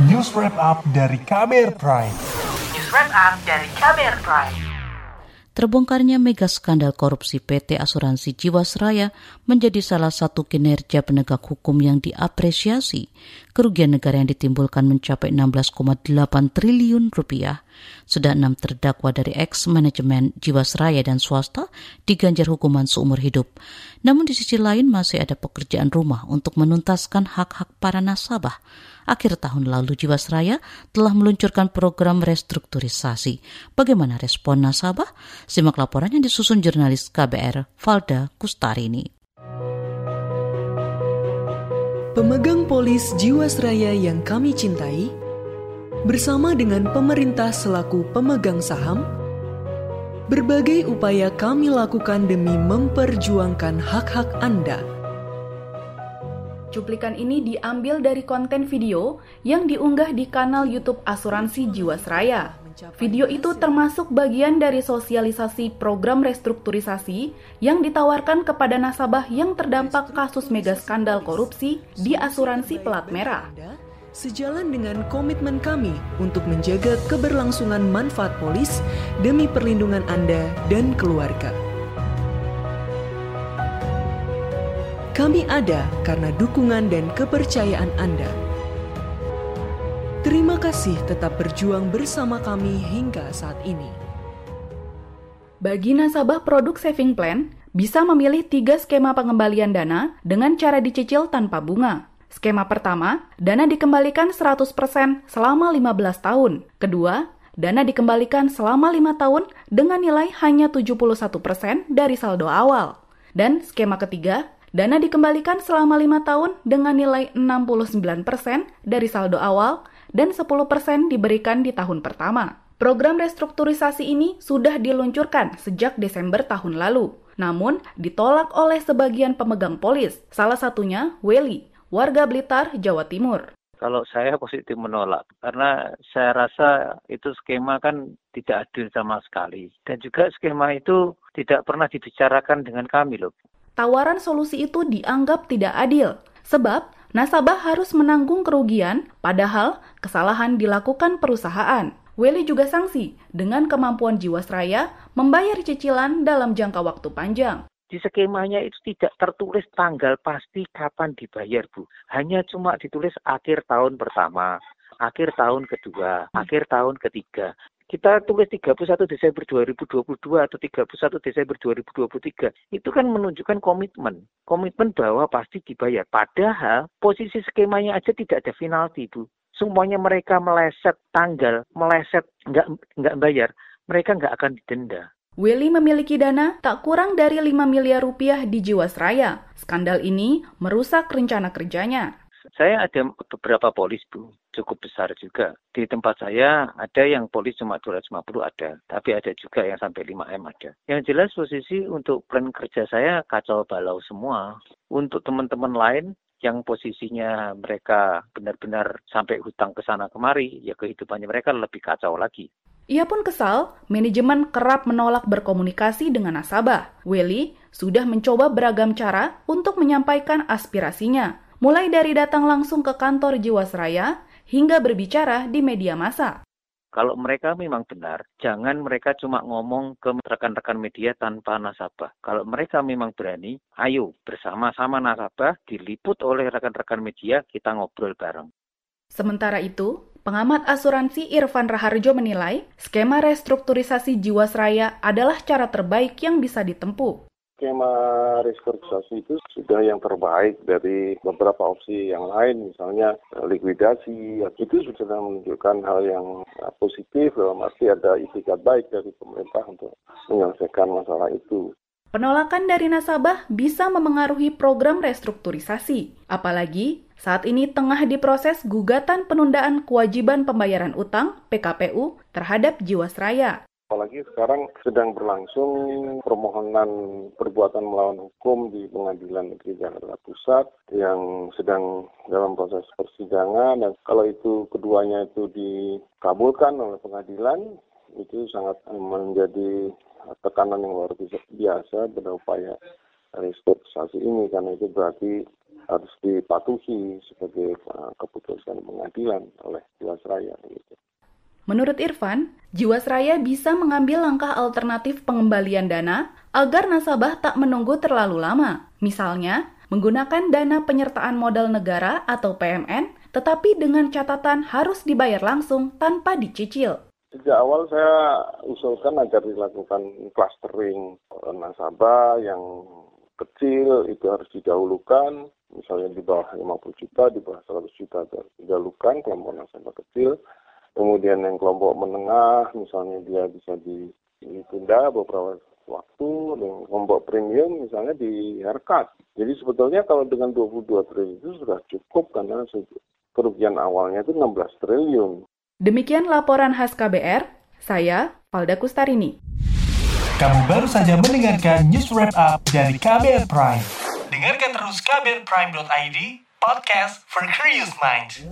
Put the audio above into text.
News Wrap Up dari KBR Prime. News Wrap Up dari KBR Prime. Terbongkarnya mega skandal korupsi PT Asuransi Jiwasraya menjadi salah satu kinerja penegak hukum yang diapresiasi. Kerugian negara yang ditimbulkan mencapai 16,8 triliun rupiah. Sudah enam terdakwa dari ex-manajemen Jiwasraya dan swasta diganjar hukuman seumur hidup. Namun di sisi lain masih ada pekerjaan rumah untuk menuntaskan hak-hak para nasabah akhir tahun lalu Jiwasraya telah meluncurkan program restrukturisasi. Bagaimana respon nasabah? Simak laporan yang disusun jurnalis KBR Valda Kustarini. Pemegang polis Jiwasraya yang kami cintai, bersama dengan pemerintah selaku pemegang saham, berbagai upaya kami lakukan demi memperjuangkan hak-hak Anda – Cuplikan ini diambil dari konten video yang diunggah di kanal YouTube Asuransi Jiwasraya. Video itu termasuk bagian dari sosialisasi program restrukturisasi yang ditawarkan kepada nasabah yang terdampak kasus mega skandal korupsi di asuransi pelat merah. Sejalan dengan komitmen kami untuk menjaga keberlangsungan manfaat polis demi perlindungan Anda dan keluarga. Kami ada karena dukungan dan kepercayaan Anda. Terima kasih tetap berjuang bersama kami hingga saat ini. Bagi nasabah produk saving plan, bisa memilih tiga skema pengembalian dana dengan cara dicicil tanpa bunga. Skema pertama, dana dikembalikan 100% selama 15 tahun. Kedua, dana dikembalikan selama 5 tahun dengan nilai hanya 71% dari saldo awal. Dan skema ketiga, Dana dikembalikan selama lima tahun dengan nilai 69% dari saldo awal dan 10% diberikan di tahun pertama. Program restrukturisasi ini sudah diluncurkan sejak Desember tahun lalu, namun ditolak oleh sebagian pemegang polis, salah satunya Weli, warga Blitar, Jawa Timur. Kalau saya positif menolak, karena saya rasa itu skema kan tidak adil sama sekali. Dan juga skema itu tidak pernah dibicarakan dengan kami loh tawaran solusi itu dianggap tidak adil, sebab nasabah harus menanggung kerugian, padahal kesalahan dilakukan perusahaan. Welly juga sanksi dengan kemampuan Jiwasraya membayar cicilan dalam jangka waktu panjang. Di skemanya itu tidak tertulis tanggal pasti kapan dibayar, Bu. Hanya cuma ditulis akhir tahun pertama, akhir tahun kedua, akhir tahun ketiga. Kita tulis 31 Desember 2022 atau 31 Desember 2023 itu kan menunjukkan komitmen. Komitmen bahwa pasti dibayar. Padahal posisi skemanya aja tidak ada penalti Bu. Semuanya mereka meleset tanggal meleset nggak nggak bayar mereka nggak akan didenda Willy memiliki dana tak kurang dari 5 miliar rupiah di Jiwasraya. Skandal ini merusak rencana kerjanya. Saya ada beberapa polis, Bu, cukup besar juga. Di tempat saya ada yang polis cuma 250 ada, tapi ada juga yang sampai 5M ada. Yang jelas posisi untuk plan kerja saya kacau balau semua. Untuk teman-teman lain yang posisinya mereka benar-benar sampai hutang ke sana kemari, ya kehidupannya mereka lebih kacau lagi. Ia pun kesal, manajemen kerap menolak berkomunikasi dengan nasabah. Willy sudah mencoba beragam cara untuk menyampaikan aspirasinya, mulai dari datang langsung ke kantor Jiwasraya hingga berbicara di media massa. Kalau mereka memang benar, jangan mereka cuma ngomong ke rekan-rekan media tanpa nasabah. Kalau mereka memang berani, ayo bersama-sama nasabah diliput oleh rekan-rekan media, kita ngobrol bareng. Sementara itu, pengamat asuransi Irfan Raharjo menilai skema restrukturisasi Jiwasraya adalah cara terbaik yang bisa ditempuh skema restrukturisasi itu sudah yang terbaik dari beberapa opsi yang lain, misalnya eh, likuidasi, itu sudah menunjukkan hal yang eh, positif dalam arti ada itikat baik dari pemerintah untuk menyelesaikan masalah itu. Penolakan dari nasabah bisa memengaruhi program restrukturisasi, apalagi saat ini tengah diproses gugatan penundaan kewajiban pembayaran utang PKPU terhadap Jiwasraya. Apalagi sekarang sedang berlangsung permohonan perbuatan melawan hukum di Pengadilan Negeri Jakarta Pusat yang sedang dalam proses persidangan dan kalau itu keduanya itu dikabulkan oleh pengadilan itu sangat menjadi tekanan yang luar biasa pada upaya restrukturisasi ini karena itu berarti harus dipatuhi sebagai uh, keputusan pengadilan oleh Jiwasraya. Gitu. Menurut Irfan, Jiwasraya bisa mengambil langkah alternatif pengembalian dana agar nasabah tak menunggu terlalu lama. Misalnya, menggunakan dana penyertaan modal negara atau PMN, tetapi dengan catatan harus dibayar langsung tanpa dicicil. Sejak awal saya usulkan agar dilakukan clustering nasabah yang kecil itu harus didahulukan, misalnya di bawah 50 juta, di bawah 100 juta harus didahulukan kelompok nasabah kecil. Kemudian yang kelompok menengah, misalnya dia bisa ditunda beberapa waktu, dan kelompok premium misalnya di haircut. Jadi sebetulnya kalau dengan 22 triliun itu sudah cukup karena kerugian awalnya itu 16 triliun. Demikian laporan khas KBR, saya Valda Kustarini. Kamu baru saja mendengarkan news wrap up dari KBR Prime. Dengarkan terus kbrprime.id, podcast for curious minds.